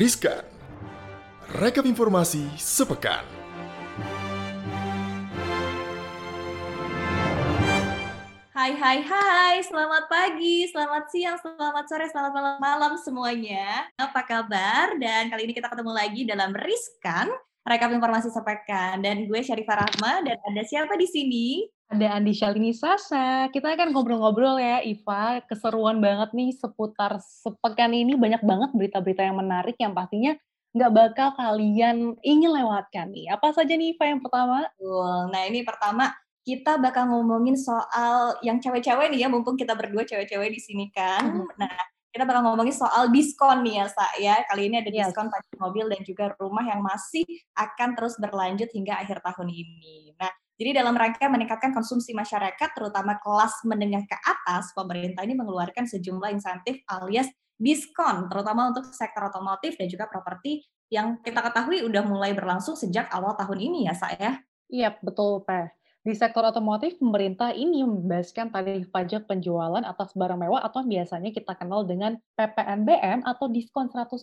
Riskan. Rekap informasi sepekan. Hai hai hai, selamat pagi, selamat siang, selamat sore, selamat malam, malam semuanya. Apa kabar? Dan kali ini kita ketemu lagi dalam Riskan, rekap informasi sepekan. Dan gue Syarifah Rahma, dan ada siapa di sini? Ada Andi Shalini Sasa. Kita akan ngobrol-ngobrol ya, Iva. Keseruan banget nih seputar sepekan ini. Banyak banget berita-berita yang menarik yang pastinya nggak bakal kalian ingin lewatkan nih. Apa saja nih, Iva, yang pertama? Nah, ini pertama kita bakal ngomongin soal yang cewek-cewek nih ya, mumpung kita berdua cewek-cewek di sini kan. Mm-hmm. Nah, kita bakal ngomongin soal diskon nih ya, Sa, ya. Kali ini ada diskon yes. pajak mobil dan juga rumah yang masih akan terus berlanjut hingga akhir tahun ini. Nah, jadi dalam rangka meningkatkan konsumsi masyarakat, terutama kelas menengah ke atas, pemerintah ini mengeluarkan sejumlah insentif alias diskon, terutama untuk sektor otomotif dan juga properti yang kita ketahui udah mulai berlangsung sejak awal tahun ini ya, saya. Iya, betul, Pak. Di sektor otomotif, pemerintah ini membebaskan tarif pajak penjualan atas barang mewah atau biasanya kita kenal dengan PPNBM atau diskon 100%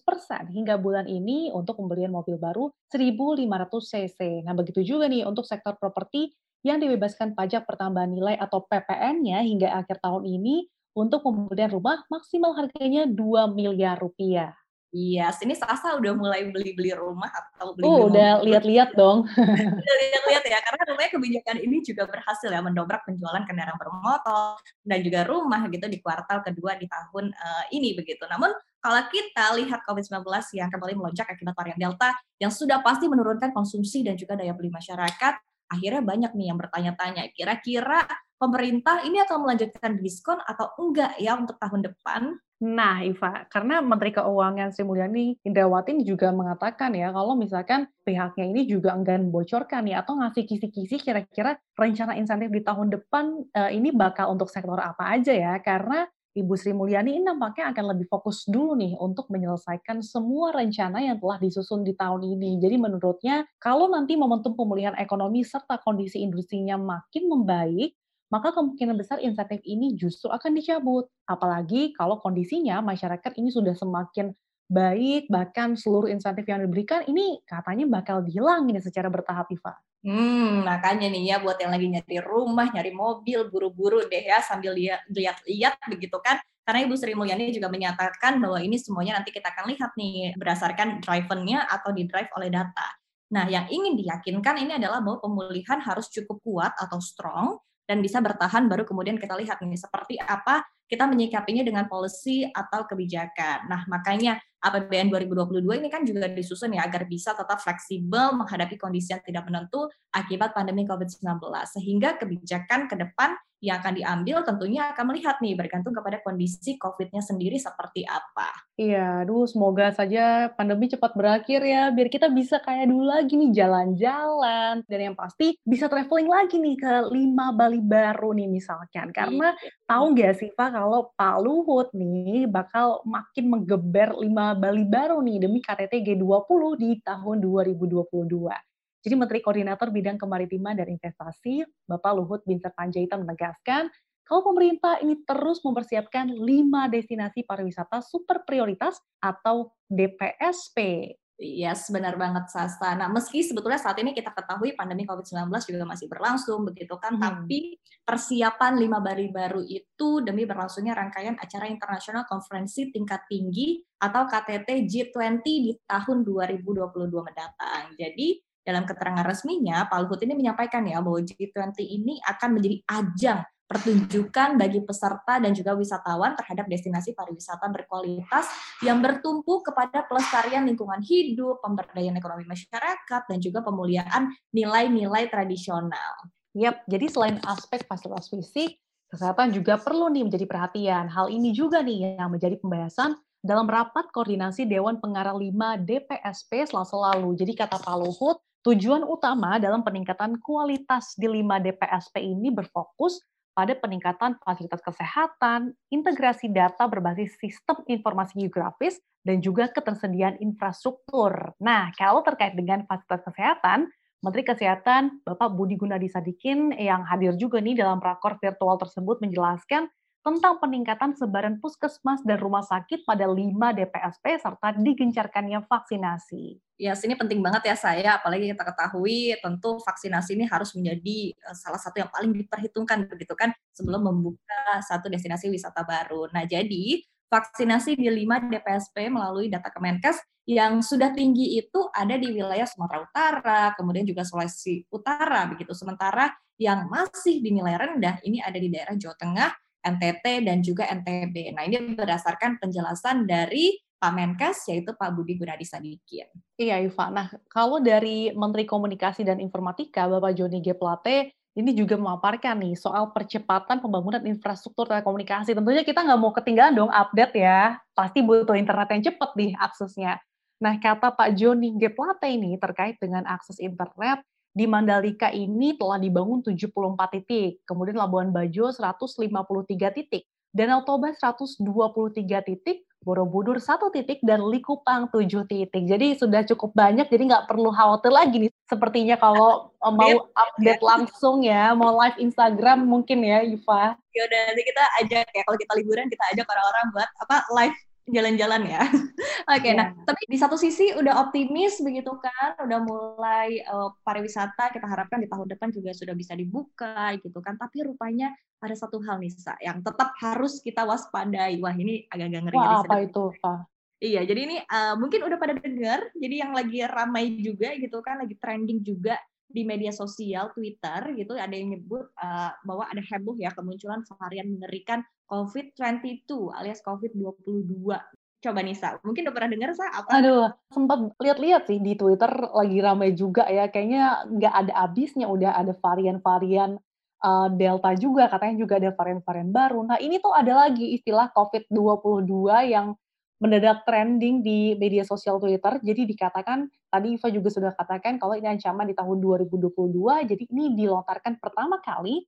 hingga bulan ini untuk pembelian mobil baru 1.500 cc. Nah, begitu juga nih untuk sektor properti yang dibebaskan pajak pertambahan nilai atau PPN-nya hingga akhir tahun ini untuk pembelian rumah maksimal harganya 2 miliar rupiah. Iya, yes, ini Sasa udah mulai beli-beli rumah atau beli, -beli Oh, udah lihat-lihat dong. udah lihat-lihat ya, karena rumahnya kebijakan ini juga berhasil ya mendobrak penjualan kendaraan bermotor dan juga rumah gitu di kuartal kedua di tahun uh, ini begitu. Namun kalau kita lihat COVID-19 yang kembali melonjak akibat varian Delta yang sudah pasti menurunkan konsumsi dan juga daya beli masyarakat, akhirnya banyak nih yang bertanya-tanya, kira-kira pemerintah ini akan melanjutkan diskon atau enggak ya untuk tahun depan? Nah, Iva, karena Menteri Keuangan Sri Mulyani Indrawati juga mengatakan ya, kalau misalkan pihaknya ini juga enggan bocorkan ya, atau ngasih kisi-kisi kira-kira rencana insentif di tahun depan uh, ini bakal untuk sektor apa aja ya, karena Ibu Sri Mulyani ini nampaknya akan lebih fokus dulu nih untuk menyelesaikan semua rencana yang telah disusun di tahun ini. Jadi menurutnya, kalau nanti momentum pemulihan ekonomi serta kondisi industrinya makin membaik, maka kemungkinan besar insentif ini justru akan dicabut. Apalagi kalau kondisinya masyarakat ini sudah semakin baik, bahkan seluruh insentif yang diberikan ini katanya bakal hilang ini secara bertahap, Iva. Hmm, makanya nih ya buat yang lagi nyari rumah, nyari mobil, buru-buru deh ya sambil lihat-lihat begitu kan. Karena Ibu Sri Mulyani juga menyatakan bahwa ini semuanya nanti kita akan lihat nih berdasarkan drivennya atau di drive oleh data. Nah, yang ingin diyakinkan ini adalah bahwa pemulihan harus cukup kuat atau strong dan bisa bertahan baru kemudian kita lihat nih seperti apa kita menyikapinya dengan policy atau kebijakan. Nah, makanya APBN 2022 ini kan juga disusun ya agar bisa tetap fleksibel menghadapi kondisi yang tidak menentu akibat pandemi COVID-19. Sehingga kebijakan ke depan yang akan diambil tentunya akan melihat nih bergantung kepada kondisi COVID-nya sendiri seperti apa. Iya, aduh semoga saja pandemi cepat berakhir ya, biar kita bisa kayak dulu lagi nih jalan-jalan dan yang pasti bisa traveling lagi nih ke lima Bali baru nih misalkan. Karena iya. tahu nggak sih Pak kalau Pak Luhut nih bakal makin menggeber lima Bali baru nih demi KTT G20 di tahun 2022. Jadi Menteri Koordinator Bidang Kemaritiman dan Investasi, Bapak Luhut Binsar Panjaitan menegaskan, kalau pemerintah ini terus mempersiapkan lima destinasi pariwisata super prioritas atau DPSP. Yes, benar banget Sasta. Nah, meski sebetulnya saat ini kita ketahui pandemi COVID-19 juga masih berlangsung, begitu kan, hmm. tapi persiapan lima Bali baru itu demi berlangsungnya rangkaian acara internasional konferensi tingkat tinggi atau KTT G20 di tahun 2022 mendatang. Jadi, dalam keterangan resminya, Pak Luhut ini menyampaikan ya bahwa G20 ini akan menjadi ajang pertunjukan bagi peserta dan juga wisatawan terhadap destinasi pariwisata berkualitas yang bertumpu kepada pelestarian lingkungan hidup, pemberdayaan ekonomi masyarakat, dan juga pemuliaan nilai-nilai tradisional. Yap, jadi selain aspek fasilitas fisik, kesehatan juga perlu nih menjadi perhatian. Hal ini juga nih yang menjadi pembahasan dalam rapat koordinasi Dewan Pengarah 5 DPSP selasa lalu. Jadi kata Pak Luhut, Tujuan utama dalam peningkatan kualitas di 5 DPSP ini berfokus pada peningkatan fasilitas kesehatan, integrasi data berbasis sistem informasi geografis, dan juga ketersediaan infrastruktur. Nah, kalau terkait dengan fasilitas kesehatan, Menteri Kesehatan Bapak Budi Gunadi Sadikin yang hadir juga nih dalam rakor virtual tersebut menjelaskan tentang peningkatan sebaran puskesmas dan rumah sakit pada 5 DPSP serta digencarkannya vaksinasi. Ya, sini penting banget ya saya, apalagi kita ketahui tentu vaksinasi ini harus menjadi eh, salah satu yang paling diperhitungkan begitu kan sebelum membuka satu destinasi wisata baru. Nah, jadi vaksinasi di 5 DPSP melalui data Kemenkes yang sudah tinggi itu ada di wilayah Sumatera Utara, kemudian juga Sulawesi Utara begitu. Sementara yang masih dinilai rendah ini ada di daerah Jawa Tengah, NTT dan juga NTB. Nah, ini berdasarkan penjelasan dari Pak Menkes yaitu Pak Budi Gunadi Sadikin. Iya, Iva. Nah, kalau dari Menteri Komunikasi dan Informatika Bapak Joni G Plate ini juga memaparkan nih soal percepatan pembangunan infrastruktur telekomunikasi. Tentunya kita nggak mau ketinggalan dong update ya. Pasti butuh internet yang cepat nih aksesnya. Nah, kata Pak Joni G. Plate ini terkait dengan akses internet, di Mandalika ini telah dibangun 74 titik, kemudian Labuan Bajo 153 titik, Danau Toba 123 titik, Borobudur satu titik dan Likupang tujuh titik. Jadi sudah cukup banyak, jadi nggak perlu khawatir lagi nih. Sepertinya kalau mau update langsung ya, mau live Instagram mungkin ya, Iva. Ya udah nanti kita ajak ya kalau kita liburan kita ajak orang-orang buat apa live jalan-jalan ya. Oke, okay, yeah. nah tapi di satu sisi udah optimis begitu kan, udah mulai uh, pariwisata kita harapkan di tahun depan juga sudah bisa dibuka gitu kan. Tapi rupanya ada satu hal nih Sa, yang tetap harus kita waspadai. Wah ini agak-agak ngeri. Wah, apa itu Pak? Iya, jadi ini uh, mungkin udah pada dengar. Jadi yang lagi ramai juga gitu kan, lagi trending juga di media sosial Twitter gitu ada yang nyebut uh, bahwa ada heboh ya kemunculan varian mengerikan COVID-22 alias COVID-22. Coba Nisa, mungkin udah pernah dengar saya apa? Aduh, sempat lihat-lihat sih di Twitter lagi ramai juga ya. Kayaknya nggak ada habisnya udah ada varian-varian uh, Delta juga, katanya juga ada varian-varian baru. Nah, ini tuh ada lagi istilah COVID-22 yang mendadak trending di media sosial Twitter. Jadi dikatakan tadi Iva juga sudah katakan kalau ini ancaman di tahun 2022. Jadi ini dilontarkan pertama kali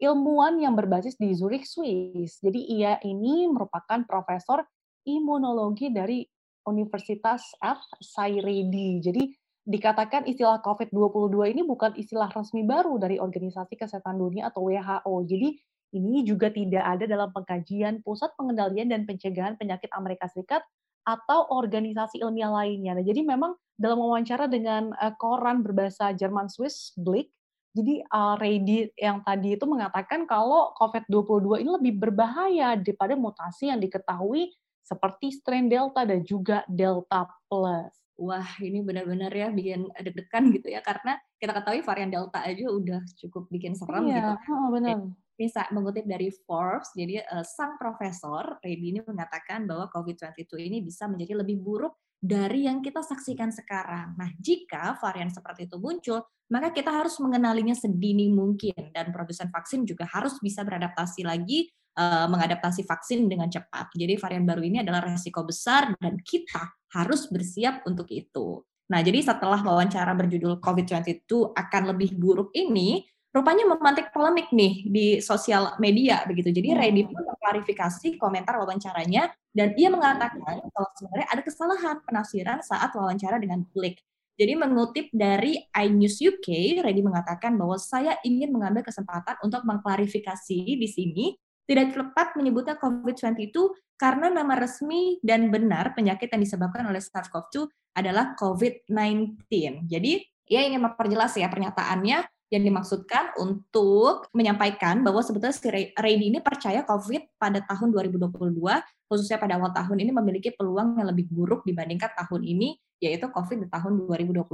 ilmuwan yang berbasis di Zurich, Swiss. Jadi ia ini merupakan profesor imunologi dari Universitas F. Sairedi. Jadi dikatakan istilah COVID-22 ini bukan istilah resmi baru dari Organisasi Kesehatan Dunia atau WHO. Jadi ini juga tidak ada dalam pengkajian Pusat Pengendalian dan Pencegahan Penyakit Amerika Serikat atau organisasi ilmiah lainnya. Nah, jadi memang dalam wawancara dengan uh, koran berbahasa Jerman Swiss Blick, jadi uh, Reidi yang tadi itu mengatakan kalau COVID-22 ini lebih berbahaya daripada mutasi yang diketahui seperti strain Delta dan juga Delta Plus. Wah, ini benar-benar ya bikin deg-degan gitu ya karena kita ketahui varian Delta aja udah cukup bikin serem iya, gitu. Oh, benar bisa mengutip dari Forbes, jadi uh, sang profesor Reddy ini mengatakan bahwa COVID-22 ini bisa menjadi lebih buruk dari yang kita saksikan sekarang. Nah, jika varian seperti itu muncul, maka kita harus mengenalinya sedini mungkin dan produsen vaksin juga harus bisa beradaptasi lagi uh, mengadaptasi vaksin dengan cepat. Jadi varian baru ini adalah resiko besar dan kita harus bersiap untuk itu. Nah, jadi setelah wawancara berjudul COVID-22 akan lebih buruk ini, rupanya memantik polemik nih di sosial media begitu. Jadi hmm. Reddy pun mengklarifikasi komentar wawancaranya dan ia mengatakan kalau sebenarnya ada kesalahan penafsiran saat wawancara dengan publik. Jadi mengutip dari iNews UK, Reddy mengatakan bahwa saya ingin mengambil kesempatan untuk mengklarifikasi di sini tidak tepat menyebutnya COVID-22 karena nama resmi dan benar penyakit yang disebabkan oleh SARS-CoV-2 adalah COVID-19. Jadi ia ingin memperjelas ya pernyataannya yang dimaksudkan untuk menyampaikan bahwa sebetulnya si Reidi ini percaya COVID pada tahun 2022, khususnya pada awal tahun ini memiliki peluang yang lebih buruk dibandingkan tahun ini, yaitu COVID di tahun 2021.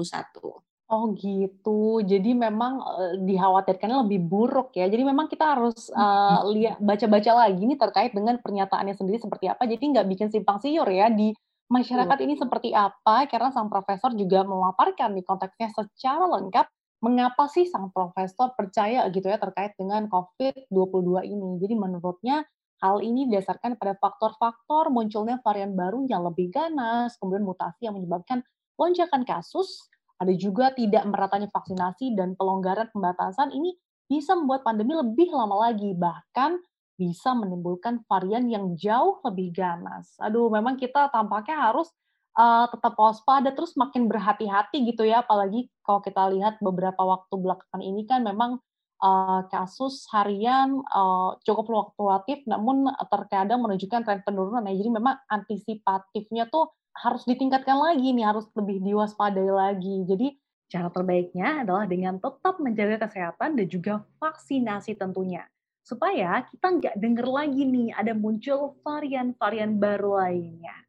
Oh gitu, jadi memang uh, dikhawatirkannya lebih buruk ya. Jadi memang kita harus uh, lihat baca-baca lagi nih terkait dengan pernyataannya sendiri seperti apa. Jadi nggak bikin simpang siur ya di masyarakat ini seperti apa. Karena sang profesor juga memaparkan di konteksnya secara lengkap mengapa sih sang profesor percaya gitu ya terkait dengan COVID-22 ini. Jadi menurutnya hal ini didasarkan pada faktor-faktor munculnya varian baru yang lebih ganas, kemudian mutasi yang menyebabkan lonjakan kasus, ada juga tidak meratanya vaksinasi dan pelonggaran pembatasan ini bisa membuat pandemi lebih lama lagi, bahkan bisa menimbulkan varian yang jauh lebih ganas. Aduh, memang kita tampaknya harus uh, tetap waspada terus makin berhati-hati gitu ya apalagi kalau kita lihat beberapa waktu belakangan ini kan memang uh, kasus harian uh, cukup fluktuatif, namun terkadang menunjukkan tren penurunan. Ya. Jadi memang antisipatifnya tuh harus ditingkatkan lagi nih, harus lebih diwaspadai lagi. Jadi cara terbaiknya adalah dengan tetap menjaga kesehatan dan juga vaksinasi tentunya. Supaya kita nggak dengar lagi nih ada muncul varian-varian baru lainnya.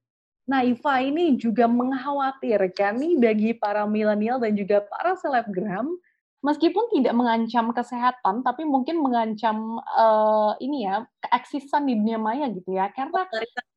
Nah, Iva ini juga mengkhawatirkan nih bagi para milenial dan juga para selebgram meskipun tidak mengancam kesehatan, tapi mungkin mengancam uh, ini ya keeksisan di dunia maya gitu ya. Karena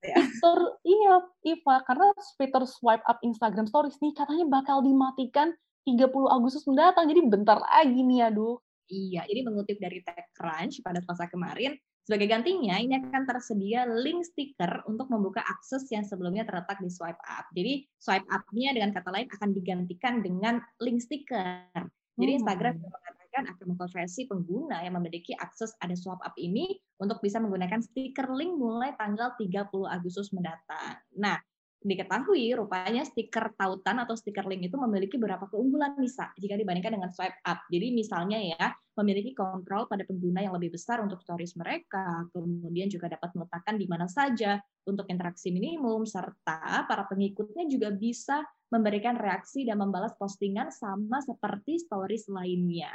ya. fitur iya Iva, karena fitur swipe up Instagram Stories nih katanya bakal dimatikan 30 Agustus mendatang. Jadi bentar lagi nih aduh. Iya, jadi mengutip dari TechCrunch pada Selasa kemarin, sebagai gantinya, ini akan tersedia link stiker untuk membuka akses yang sebelumnya terletak di swipe up. Jadi swipe up-nya dengan kata lain akan digantikan dengan link stiker. Jadi Instagram hmm. mengatakan akan mengkonversi pengguna yang memiliki akses ada swap up ini untuk bisa menggunakan stiker link mulai tanggal 30 Agustus mendatang. Nah, diketahui rupanya stiker tautan atau stiker link itu memiliki beberapa keunggulan bisa jika dibandingkan dengan swipe up. Jadi misalnya ya, memiliki kontrol pada pengguna yang lebih besar untuk stories mereka, kemudian juga dapat meletakkan di mana saja untuk interaksi minimum, serta para pengikutnya juga bisa memberikan reaksi dan membalas postingan sama seperti stories lainnya.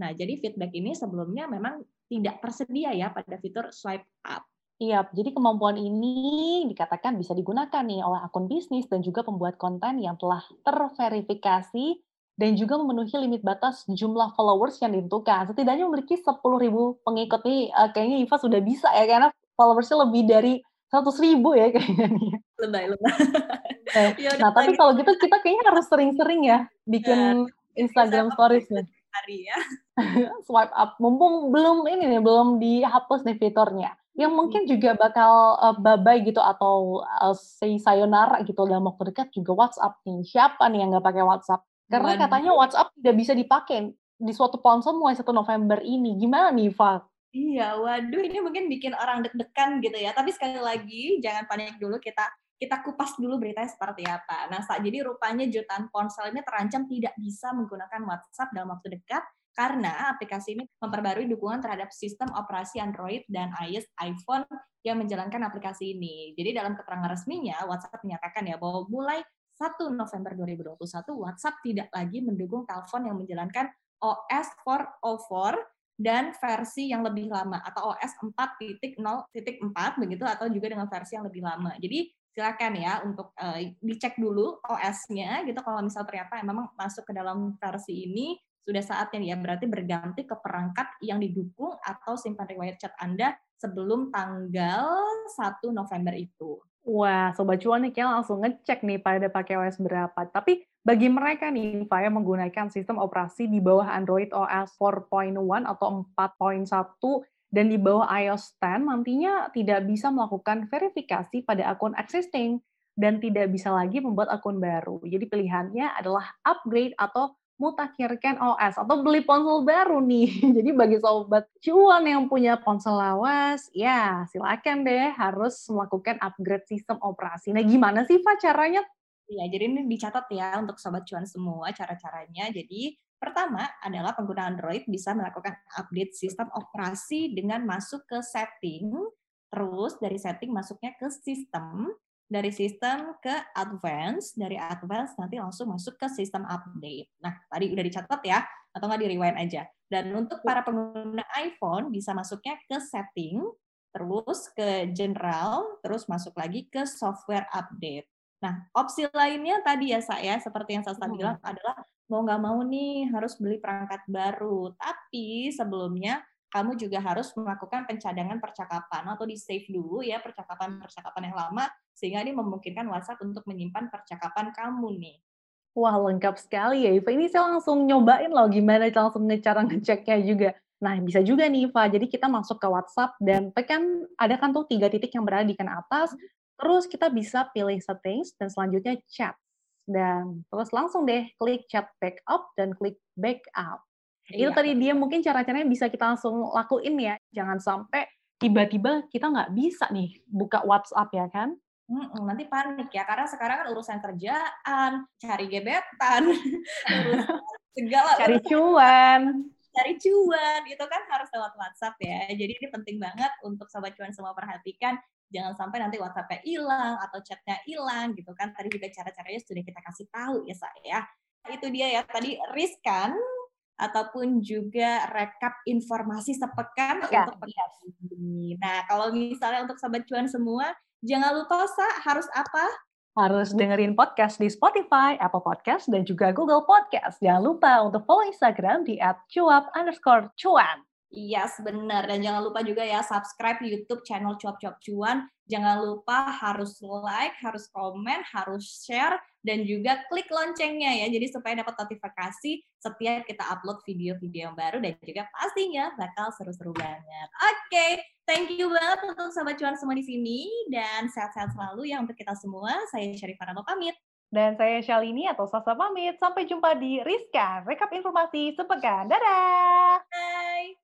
Nah, jadi feedback ini sebelumnya memang tidak tersedia ya pada fitur swipe up. Iya, jadi kemampuan ini dikatakan bisa digunakan nih oleh akun bisnis dan juga pembuat konten yang telah terverifikasi dan juga memenuhi limit batas jumlah followers yang ditentukan. Setidaknya memiliki 10.000 pengikut nih, uh, kayaknya Iva sudah bisa ya, karena followersnya lebih dari 100 ribu ya kayaknya nih. Lebay, lebay. nah, nah tapi kalau gitu kita kayaknya harus sering-sering ya bikin uh, Instagram stories nih. Hari ya. Swipe up, mumpung belum ini nih, belum dihapus nih fiturnya yang mungkin juga bakal uh, babai gitu atau uh, say sayonara gitu dalam waktu dekat juga WhatsApp nih. Siapa nih yang nggak pakai WhatsApp? Karena Waduh. katanya WhatsApp tidak bisa dipakai di suatu ponsel mulai 1 November ini. Gimana nih, Pak? Iya, waduh ini mungkin bikin orang deg-degan gitu ya. Tapi sekali lagi jangan panik dulu kita kita kupas dulu beritanya seperti apa. Nah, jadi rupanya jutaan ponsel ini terancam tidak bisa menggunakan WhatsApp dalam waktu dekat karena aplikasi ini memperbarui dukungan terhadap sistem operasi Android dan iOS iPhone yang menjalankan aplikasi ini. Jadi dalam keterangan resminya, WhatsApp menyatakan ya bahwa mulai 1 November 2021, WhatsApp tidak lagi mendukung telepon yang menjalankan OS 404 dan versi yang lebih lama atau OS 4.0.4 begitu atau juga dengan versi yang lebih lama. Jadi silakan ya untuk uh, dicek dulu OS-nya gitu kalau misal ternyata memang masuk ke dalam versi ini sudah saatnya ya berarti berganti ke perangkat yang didukung atau simpan riwayat chat Anda sebelum tanggal 1 November itu. Wah, Sobat Cuan nih kayak langsung ngecek nih pada pakai OS berapa. Tapi bagi mereka nih, Pak yang menggunakan sistem operasi di bawah Android OS 4.1 atau 4.1 dan di bawah iOS 10 nantinya tidak bisa melakukan verifikasi pada akun existing dan tidak bisa lagi membuat akun baru. Jadi pilihannya adalah upgrade atau mutakhirkan OS atau beli ponsel baru nih. Jadi bagi sobat cuan yang punya ponsel lawas, ya silakan deh harus melakukan upgrade sistem operasi. Nah gimana sih Pak caranya? Ya, jadi ini dicatat ya untuk sobat cuan semua cara-caranya. Jadi pertama adalah pengguna Android bisa melakukan update sistem operasi dengan masuk ke setting, terus dari setting masuknya ke sistem, dari sistem ke advance, dari advance nanti langsung masuk ke sistem update. Nah, tadi udah dicatat ya, atau nggak di rewind aja. Dan untuk para pengguna iPhone bisa masuknya ke setting, terus ke general, terus masuk lagi ke software update. Nah, opsi lainnya tadi ya saya seperti yang saya hmm. bilang adalah mau nggak mau nih harus beli perangkat baru. Tapi sebelumnya kamu juga harus melakukan pencadangan percakapan atau di save dulu ya percakapan-percakapan yang lama sehingga ini memungkinkan WhatsApp untuk menyimpan percakapan kamu nih. Wah lengkap sekali ya Iva. Ini saya langsung nyobain loh gimana langsung cara ngeceknya juga. Nah bisa juga nih Iva, jadi kita masuk ke WhatsApp dan tekan, ada kan tuh tiga titik yang berada di kanan atas, terus kita bisa pilih settings dan selanjutnya chat. Dan terus langsung deh klik chat backup dan klik backup. Itu iya. tadi dia mungkin cara-caranya bisa kita langsung lakuin ya. Jangan sampai tiba-tiba kita nggak bisa nih buka WhatsApp ya kan? Hmm, nanti panik ya karena sekarang kan urusan kerjaan, cari gebetan, segala cari cuan. cari cuan itu kan harus lewat WhatsApp ya. Jadi ini penting banget untuk sobat cuan semua perhatikan jangan sampai nanti WhatsApp-nya hilang atau chatnya hilang gitu kan. Tadi juga cara-caranya sudah kita kasih tahu ya saya. Itu dia ya tadi riskan ataupun juga rekap informasi sepekan ya, untuk pekan ini. Nah, kalau misalnya untuk sobat cuan semua, jangan lupa Sa, harus apa? Harus dengerin podcast di Spotify, Apple Podcast, dan juga Google Podcast. Jangan lupa untuk follow Instagram di @cuap underscore cuan. Yes, benar. Dan jangan lupa juga ya subscribe YouTube channel Cuap Cuap Cuan. Jangan lupa harus like, harus komen, harus share, dan juga klik loncengnya ya. Jadi supaya dapat notifikasi setiap kita upload video-video yang baru dan juga pastinya bakal seru-seru banget. Oke, okay, thank you banget untuk Sobat Cuan semua di sini. Dan sehat-sehat selalu ya untuk kita semua. Saya Syarifah Rano pamit. Dan saya Shalini atau Sasa pamit. Sampai jumpa di Rizka, rekap informasi sepekan. Dadah! Bye!